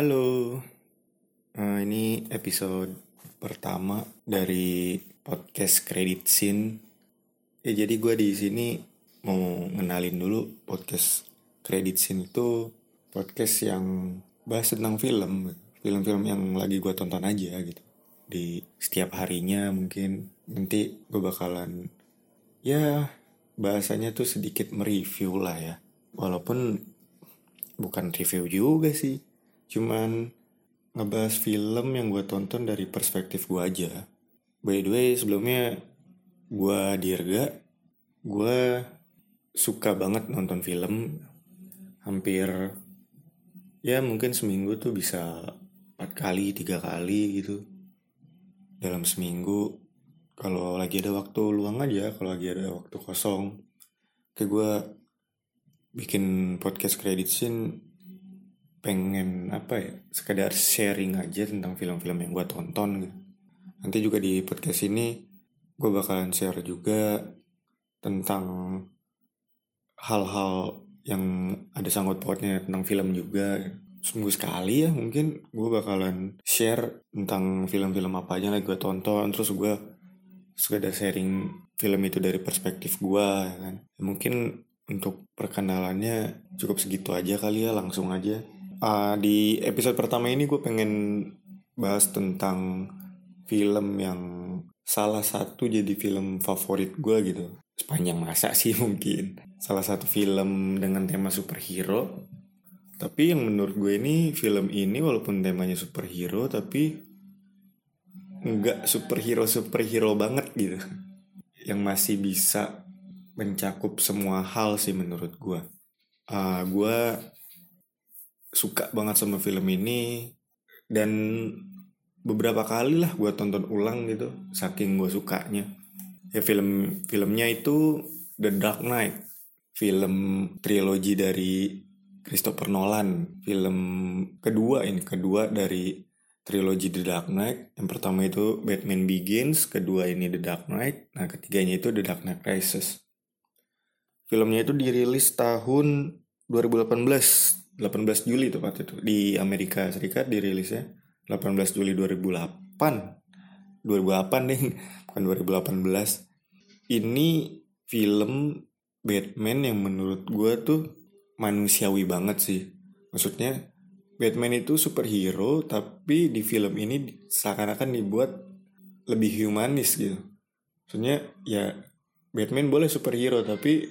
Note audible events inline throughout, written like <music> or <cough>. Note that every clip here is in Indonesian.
Halo, Eh, ini episode pertama dari podcast Credit Scene. Ya jadi gue di sini mau ngenalin dulu podcast Credit Scene itu podcast yang bahas tentang film, film-film yang lagi gue tonton aja gitu. Di setiap harinya mungkin nanti gue bakalan ya bahasanya tuh sedikit mereview lah ya. Walaupun bukan review juga sih, cuman ngebahas film yang gue tonton dari perspektif gue aja. By the way, sebelumnya gue Dirga, gue suka banget nonton film. Hampir ya mungkin seminggu tuh bisa empat kali, tiga kali gitu. Dalam seminggu, kalau lagi ada waktu luang aja, kalau lagi ada waktu kosong. Kayak gue bikin podcast credit scene pengen apa ya sekedar sharing aja tentang film-film yang gue tonton gitu. Nanti juga di podcast ini gue bakalan share juga tentang hal-hal yang ada sangkut pautnya tentang film juga. Seminggu sekali ya mungkin gue bakalan share tentang film-film apa aja yang gue tonton. Terus gue sekedar sharing film itu dari perspektif gue ya kan. Mungkin untuk perkenalannya cukup segitu aja kali ya langsung aja. Uh, di episode pertama ini gue pengen bahas tentang film yang salah satu jadi film favorit gue gitu. Sepanjang masa <laughs> sih mungkin. Salah satu film dengan tema superhero. Tapi yang menurut gue ini film ini walaupun temanya superhero tapi nggak superhero superhero banget gitu. Yang masih bisa mencakup semua hal sih menurut gue. Uh, gue suka banget sama film ini. Dan beberapa kali lah gue tonton ulang gitu saking gue sukanya. Ya film filmnya itu The Dark Knight. Film trilogi dari Christopher Nolan. Film kedua ini kedua dari trilogi The Dark Knight. Yang pertama itu Batman Begins kedua ini The Dark Knight nah ketiganya itu The Dark Knight Rises. Filmnya itu dirilis tahun 2018 18 Juli tepat itu di Amerika Serikat dirilisnya. 18 Juli 2008 2008 deh <laughs> bukan 2018 ini film Batman yang menurut gue tuh manusiawi banget sih. Maksudnya Batman itu superhero tapi di film ini seakan-akan dibuat lebih humanis gitu. Maksudnya ya Batman boleh superhero tapi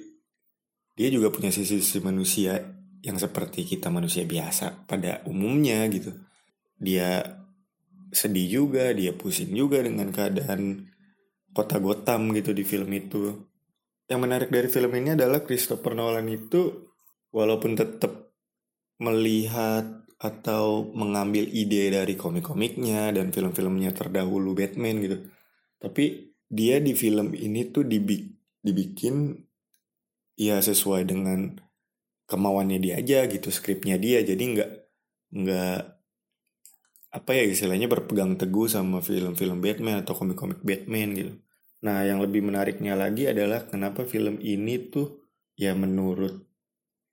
dia juga punya sisi-sisi manusia yang seperti kita manusia biasa pada umumnya gitu. Dia sedih juga, dia pusing juga dengan keadaan kota Gotham gitu di film itu. Yang menarik dari film ini adalah Christopher Nolan itu walaupun tetap melihat atau mengambil ide dari komik-komiknya dan film-filmnya terdahulu Batman gitu. Tapi dia di film ini tuh dibikin ya sesuai dengan kemauannya dia aja gitu skripnya dia jadi nggak nggak apa ya istilahnya berpegang teguh sama film-film Batman atau komik-komik Batman gitu. Nah yang lebih menariknya lagi adalah kenapa film ini tuh ya menurut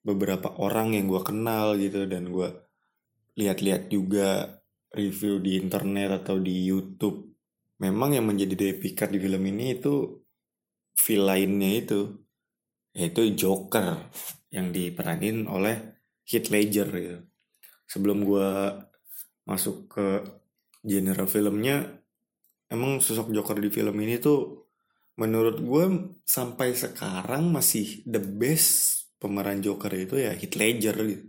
beberapa orang yang gue kenal gitu dan gue lihat-lihat juga review di internet atau di YouTube. Memang yang menjadi daya pikat di film ini itu villainnya itu yaitu Joker yang diperanin oleh Heath Ledger gitu. Sebelum gue masuk ke genre filmnya, emang sosok Joker di film ini tuh menurut gue sampai sekarang masih the best pemeran Joker itu ya Heath Ledger gitu.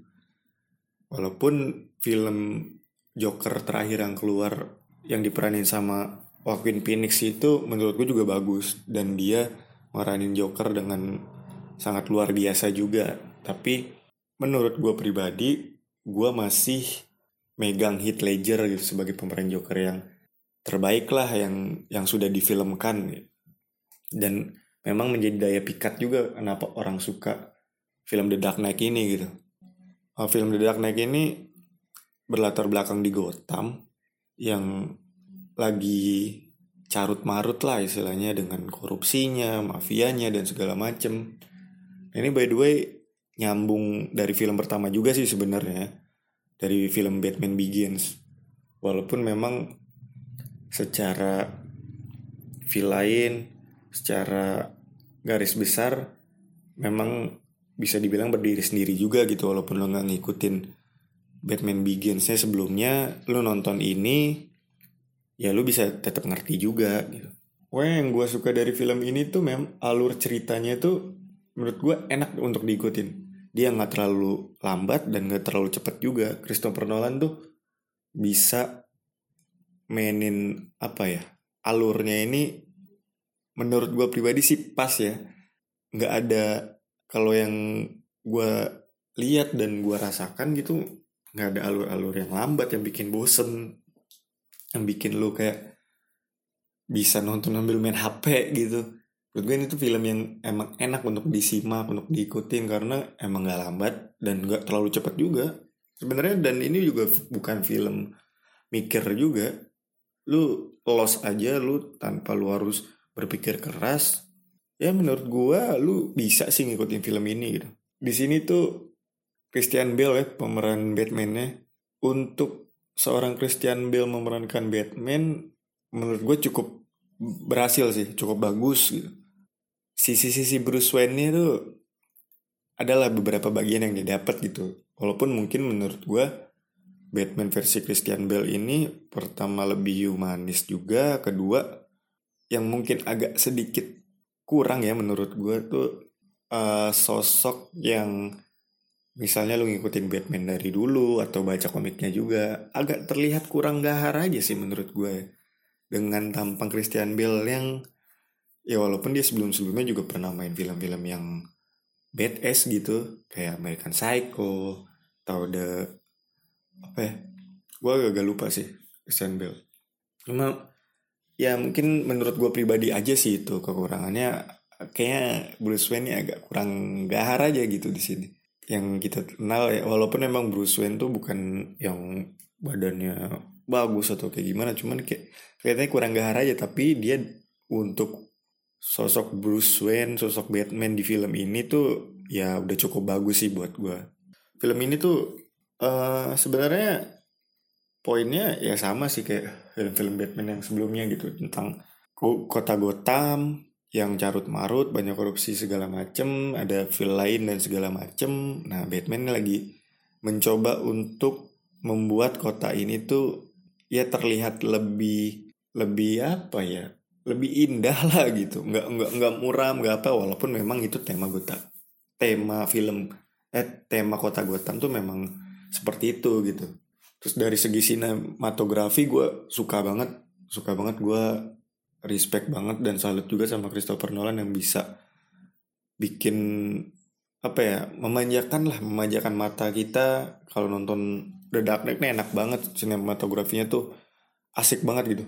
Walaupun film Joker terakhir yang keluar yang diperanin sama Joaquin Phoenix itu menurut gue juga bagus dan dia meranin Joker dengan sangat luar biasa juga. Tapi menurut gue pribadi, gue masih megang Heath Ledger gitu sebagai pemeran Joker yang terbaik lah yang yang sudah difilmkan dan memang menjadi daya pikat juga kenapa orang suka film The Dark Knight ini gitu. Oh, film The Dark Knight ini berlatar belakang di Gotham yang lagi carut marut lah istilahnya dengan korupsinya, mafianya dan segala macem. Ini by the way nyambung dari film pertama juga sih sebenarnya. dari film Batman Begins walaupun memang secara villain secara garis besar memang bisa dibilang berdiri sendiri juga gitu walaupun lo nggak ngikutin Batman Beginsnya sebelumnya lo nonton ini ya lo bisa tetap ngerti juga gitu Wah yang gue suka dari film ini tuh mem alur ceritanya tuh menurut gue enak untuk diikutin. Dia nggak terlalu lambat dan nggak terlalu cepat juga. Christopher Nolan tuh bisa mainin apa ya alurnya ini menurut gue pribadi sih pas ya. Nggak ada kalau yang gue lihat dan gue rasakan gitu nggak ada alur-alur yang lambat yang bikin bosen yang bikin lu kayak bisa nonton sambil main HP gitu menurut gue ini tuh film yang emang enak untuk disimak untuk diikutin karena emang gak lambat dan gak terlalu cepat juga. Sebenarnya dan ini juga bukan film mikir juga. Lu los aja lu tanpa lu harus berpikir keras ya menurut gue lu bisa sih ngikutin film ini gitu. Di sini tuh Christian Bale ya pemeran Batman-nya. Untuk seorang Christian Bale memerankan Batman menurut gue cukup berhasil sih cukup bagus gitu sisi-sisi Bruce Wayne itu adalah beberapa bagian yang didapat gitu. Walaupun mungkin menurut gue Batman versi Christian Bale ini pertama lebih humanis juga kedua yang mungkin agak sedikit kurang ya menurut gue tuh uh, sosok yang misalnya lu ngikutin Batman dari dulu atau baca komiknya juga agak terlihat kurang gahar aja sih menurut gue dengan tampang Christian Bale yang ya walaupun dia sebelum-sebelumnya juga pernah main film-film yang badass gitu kayak American Psycho atau the apa ya? Gue agak lupa sih Christian Bale. Cuma ya mungkin menurut gue pribadi aja sih itu kekurangannya kayaknya Bruce Wayne agak kurang gahar aja gitu di sini. Yang kita kenal ya walaupun emang Bruce Wayne tuh bukan yang badannya bagus atau kayak gimana cuman kayak kelihatannya kurang gahar aja tapi dia untuk sosok Bruce Wayne sosok Batman di film ini tuh ya udah cukup bagus sih buat gue film ini tuh uh, sebenarnya poinnya ya sama sih kayak film-film Batman yang sebelumnya gitu tentang kota Gotham yang carut marut banyak korupsi segala macem ada villain dan segala macem. Nah Batman lagi mencoba untuk membuat kota ini tuh ya terlihat lebih lebih apa ya lebih indah lah gitu. Nggak nggak nggak murah nggak apa walaupun memang itu tema Gotham tema film eh tema kota Gotham tuh memang seperti itu gitu. Terus dari segi sinematografi gue suka banget suka banget gue respect banget dan salut juga sama Christopher Nolan yang bisa bikin apa ya memanjakan lah memanjakan mata kita. Kalau nonton The Dark Knight nih enak banget sinematografinya tuh asik banget gitu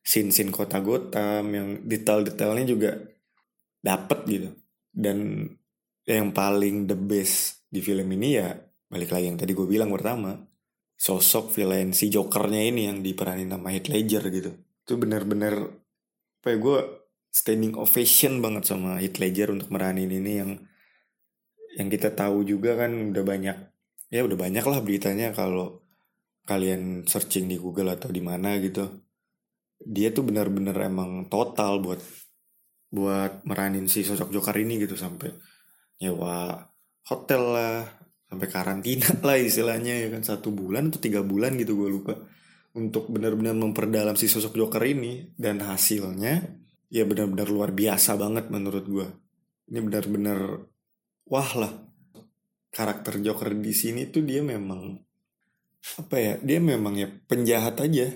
scene-scene kota Gotham yang detail-detailnya juga dapet gitu. Dan yang paling the best di film ini ya balik lagi yang tadi gue bilang pertama sosok villain si Jokernya ini yang diperanin sama Heath Ledger gitu. Itu bener-bener apa ya gue standing ovation banget sama Heath Ledger untuk meranin ini yang yang kita tahu juga kan udah banyak ya udah banyak lah beritanya kalau kalian searching di Google atau di mana gitu dia tuh benar-benar emang total buat buat meranin si sosok Joker ini gitu sampai nyewa hotel lah sampai karantina <laughs> lah istilahnya ya kan. Satu bulan atau tiga bulan gitu gue lupa. Untuk benar-benar memperdalam si sosok Joker ini dan hasilnya ya benar-benar luar biasa banget menurut gue ini benar-benar wah lah karakter Joker di sini tuh dia memang apa ya dia memang ya penjahat aja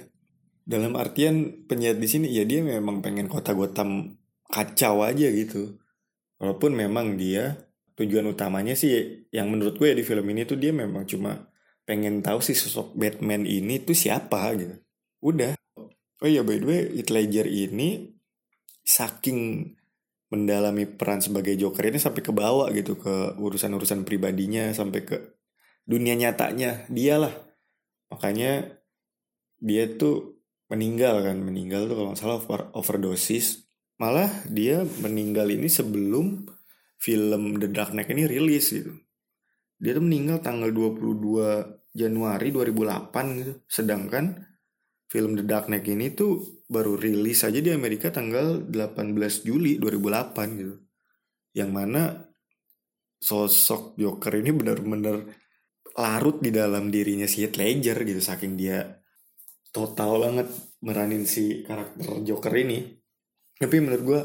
dalam artian penjahat di sini ya dia memang pengen kota Gotham kacau aja gitu. Walaupun memang dia tujuan utamanya sih yang menurut gue ya di film ini tuh dia memang cuma pengen tahu sih sosok Batman ini tuh siapa gitu. Udah. Oh iya by the way Heath Ledger ini saking mendalami peran sebagai Joker ini sampai ke bawah gitu ke urusan-urusan pribadinya sampai ke dunia nyatanya. Dialah. Makanya dia tuh meninggal kan meninggal tuh kalau nggak salah over, overdosis malah dia meninggal ini sebelum film The Dark Knight ini rilis gitu dia tuh meninggal tanggal 22 Januari 2008 gitu. Sedangkan film The Dark Knight ini tuh baru rilis aja di Amerika tanggal 18 Juli 2008 gitu. Yang mana sosok Joker ini benar-benar larut di dalam dirinya si Heath Ledger gitu saking dia total banget meranin si karakter Joker ini. Tapi menurut gue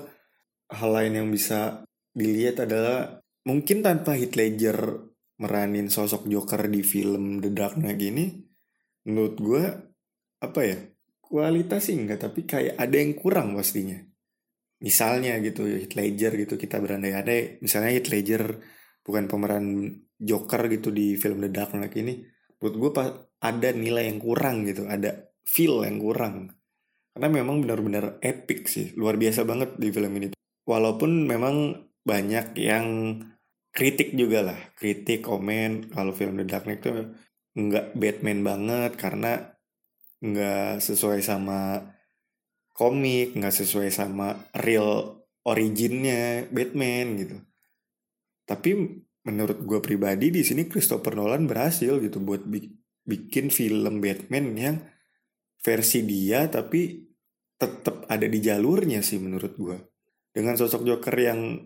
hal lain yang bisa dilihat adalah mungkin tanpa Heath Ledger meranin sosok Joker di film The Dark Knight gini menurut gue apa ya kualitas sih enggak tapi kayak ada yang kurang pastinya misalnya gitu Heath Ledger gitu kita berandai-andai misalnya Heath Ledger bukan pemeran Joker gitu di film The Dark Knight ini menurut gue ada nilai yang kurang gitu ada feel yang kurang. Karena memang benar-benar epic sih luar biasa banget di film ini. Walaupun memang banyak yang kritik juga lah kritik komen kalau film The Dark Knight itu nggak Batman banget karena nggak sesuai sama komik nggak sesuai sama real originnya Batman gitu. Tapi menurut gue pribadi di sini Christopher Nolan berhasil gitu buat bikin film Batman yang versi dia tapi tetap ada di jalurnya sih menurut gue dengan sosok Joker yang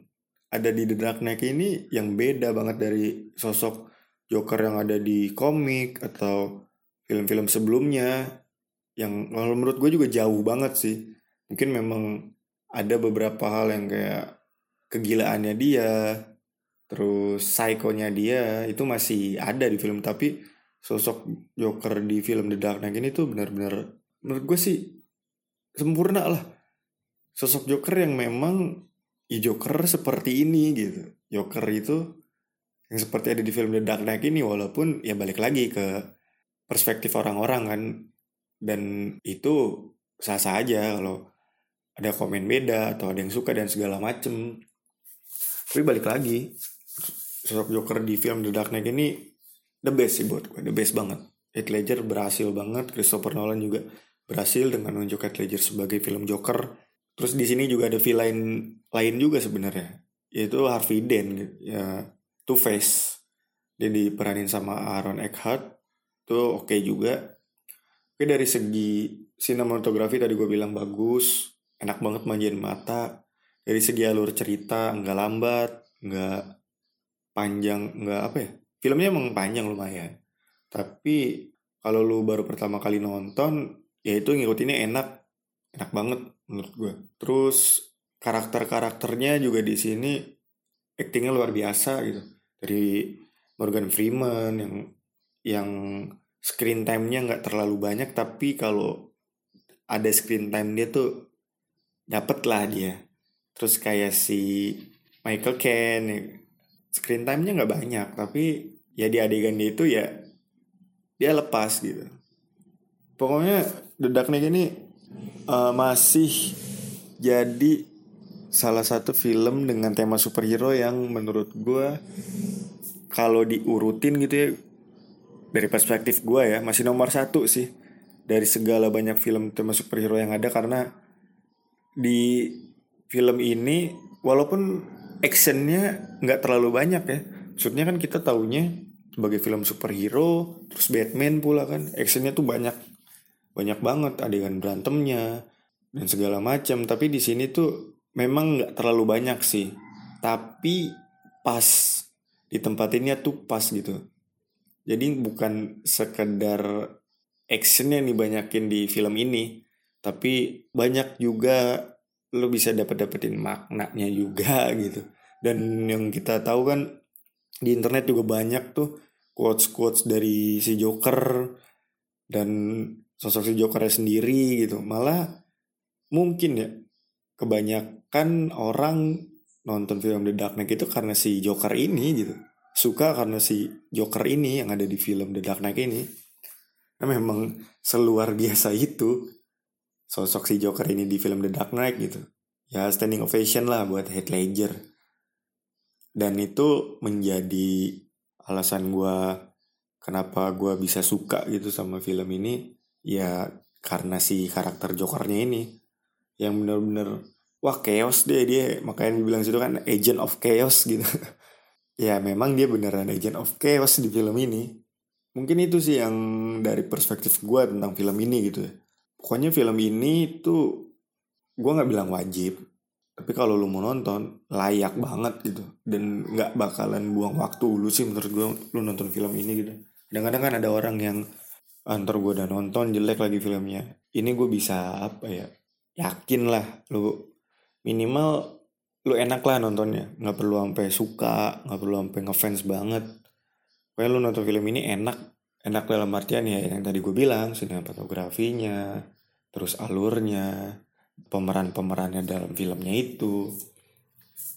ada di The Dark Knight ini yang beda banget dari sosok Joker yang ada di komik atau film-film sebelumnya yang kalau menurut gue juga jauh banget sih. Mungkin memang ada beberapa hal yang kayak kegilaannya dia terus psikonya dia itu masih ada di film tapi sosok Joker di film The Dark Knight ini tuh benar-benar menurut gue sih sempurna lah. Sosok Joker yang memang ya Joker seperti ini gitu. Joker itu yang seperti ada di film The Dark Knight ini walaupun ya balik lagi ke perspektif orang-orang kan. Dan itu sah-sah aja kalau ada komen beda atau ada yang suka dan segala macem. Tapi balik lagi sosok Joker di film The Dark Knight ini the best sih buat gue the best banget Heath Ledger berhasil banget Christopher Nolan juga berhasil dengan menunjuk Heath Ledger sebagai film Joker Terus di sini juga ada villain lain juga sebenarnya, yaitu Harvey Dent ya Two Face. Dia diperanin sama Aaron Eckhart, tuh oke okay juga. Oke dari segi sinematografi tadi gue bilang bagus, enak banget manjain mata. Dari segi alur cerita nggak lambat, nggak panjang, nggak apa ya? Filmnya emang panjang lumayan. Tapi kalau lu baru pertama kali nonton, ya itu ngikutinnya enak, enak banget menurut gue. Terus karakter-karakternya juga di sini aktingnya luar biasa gitu. Dari Morgan Freeman yang yang screen time-nya nggak terlalu banyak tapi kalau ada screen time dia tuh dapet lah dia. Terus kayak si Michael Caine screen time-nya nggak banyak tapi ya di adegan dia itu ya dia lepas gitu. Pokoknya The Dark ini uh, masih jadi salah satu film dengan tema superhero yang menurut gue kalau diurutin gitu ya dari perspektif gue ya masih nomor satu sih dari segala banyak film tema superhero yang ada karena di film ini walaupun actionnya nggak terlalu banyak ya. Maksudnya kan kita taunya sebagai film superhero terus Batman pula kan actionnya tuh banyak. Banyak banget adegan berantemnya dan segala macam. Tapi di sini tuh memang nggak terlalu banyak sih. Tapi pas di tempat ini tuh pas gitu. Jadi bukan sekedar action yang dibanyakin di film ini tapi banyak juga lo bisa dapat dapetin maknanya juga <laughs> gitu. Dan yang kita tahu kan di internet juga banyak tuh quotes quotes dari si Joker dan sosok si Joker sendiri gitu. Malah mungkin ya kebanyakan orang nonton film The Dark Knight itu karena si Joker ini gitu. Suka karena si Joker ini yang ada di film The Dark Knight ini. Nah, memang seluar biasa itu sosok si Joker ini di film The Dark Knight gitu. Ya standing ovation lah buat Heath Ledger. Dan itu menjadi alasan gue kenapa gue bisa suka gitu sama film ini. Ya karena si karakter Jokernya ini yang bener-bener wah chaos deh dia. Makanya dibilang situ kan agent of chaos gitu. <laughs> Ya memang dia beneran agent of chaos di film ini. Mungkin itu sih yang dari perspektif gue tentang film ini gitu ya pokoknya film ini tuh gue nggak bilang wajib tapi kalau lu mau nonton layak banget gitu. Dan nggak bakalan buang waktu lu sih menurut gue lu nonton film ini gitu. Kadang-kadang kan ada orang yang antar ah, gue udah nonton jelek lagi filmnya. Ini gue bisa apa ya yakin lah lu minimal lu enak lah nontonnya. Nggak perlu sampai suka nggak perlu sampai ngefans banget. Pokoknya lu nonton film ini enak enak dalam artian ya yang tadi gue bilang sinematografinya terus alurnya pemeran-pemerannya dalam filmnya itu.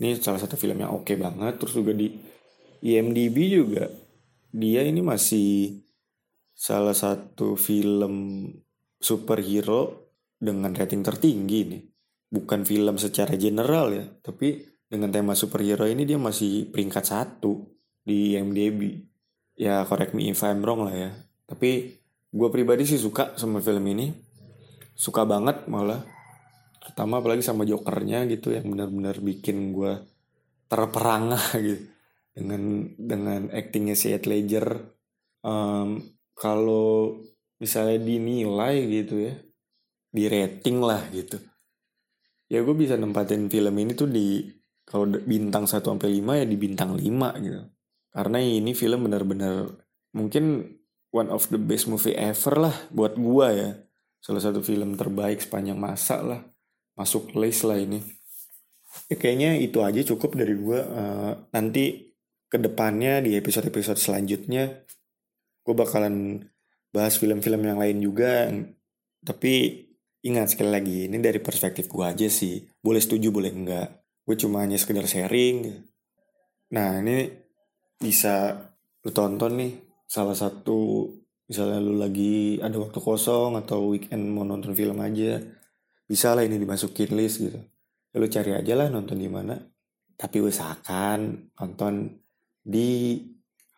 Ini salah satu film yang oke okay banget terus juga di IMDb juga. Dia ini masih salah satu film superhero dengan rating tertinggi nih. Bukan film secara general ya tapi dengan tema superhero ini dia masih peringkat satu di IMDb ya correct me if I'm wrong lah ya. Tapi gue pribadi sih suka sama film ini. Suka banget malah. Pertama apalagi sama jokernya gitu yang benar-benar bikin gue terperangah <laughs> gitu. Dengan dengan actingnya si Heath Ledger. Um, kalau misalnya dinilai gitu ya di rating lah gitu. Ya gue bisa nempatin film ini tuh di kalau bintang 1 sampai 5 ya di bintang 5 gitu karena ini film benar-benar mungkin one of the best movie ever lah buat gue ya. Salah satu film terbaik sepanjang masa lah. Masuk list lah ini. Ya, kayaknya itu aja cukup dari gue uh, nanti ke depannya di episode-episode selanjutnya gue bakalan bahas film-film yang lain juga. Tapi ingat sekali lagi ini dari perspektif gue aja sih. Boleh setuju boleh enggak. Gue cuma hanya sekedar sharing. Nah ini bisa lu tonton nih salah satu misalnya lu lagi ada waktu kosong atau weekend mau nonton film aja bisa lah ini dimasukin list gitu. Ya, lu cari aja lah nonton di mana. Tapi usahakan nonton di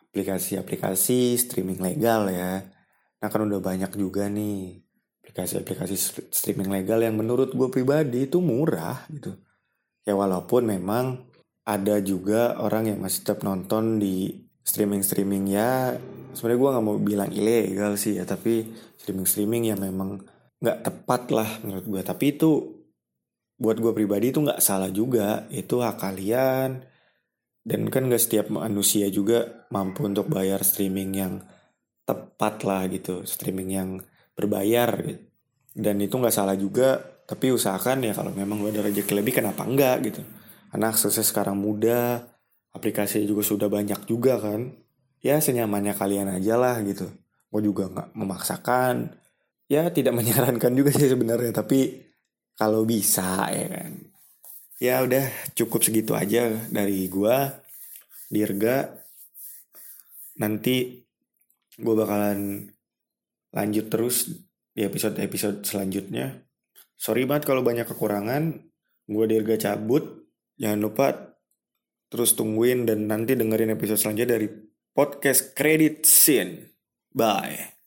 aplikasi-aplikasi streaming legal ya. Nah kan udah banyak juga nih aplikasi-aplikasi streaming legal yang menurut gue pribadi itu murah gitu. Ya walaupun memang ada juga orang yang masih tetap nonton di streaming streaming ya sebenarnya gue nggak mau bilang ilegal sih ya tapi streaming streaming yang memang nggak tepat lah menurut gue tapi itu buat gue pribadi itu nggak salah juga itu hak kalian. Dan kan gak setiap manusia juga mampu untuk bayar streaming yang tepat lah gitu streaming yang berbayar gitu. dan itu nggak salah juga tapi usahakan ya kalau memang lo ada rezeki lebih kenapa enggak gitu karena aksesnya sekarang mudah aplikasi juga sudah banyak juga kan. Ya senyamannya kalian aja lah gitu. Gue juga nggak memaksakan. Ya tidak <laughs> menyarankan juga sih sebenarnya tapi kalau bisa ya kan. Ya udah cukup segitu aja dari gua. Dirga nanti gue bakalan lanjut terus di episode-episode selanjutnya. Sorry banget kalau banyak kekurangan. Gue Dirga cabut jangan lupa terus tungguin dan nanti dengerin episode selanjutnya dari podcast Credit Scene. Bye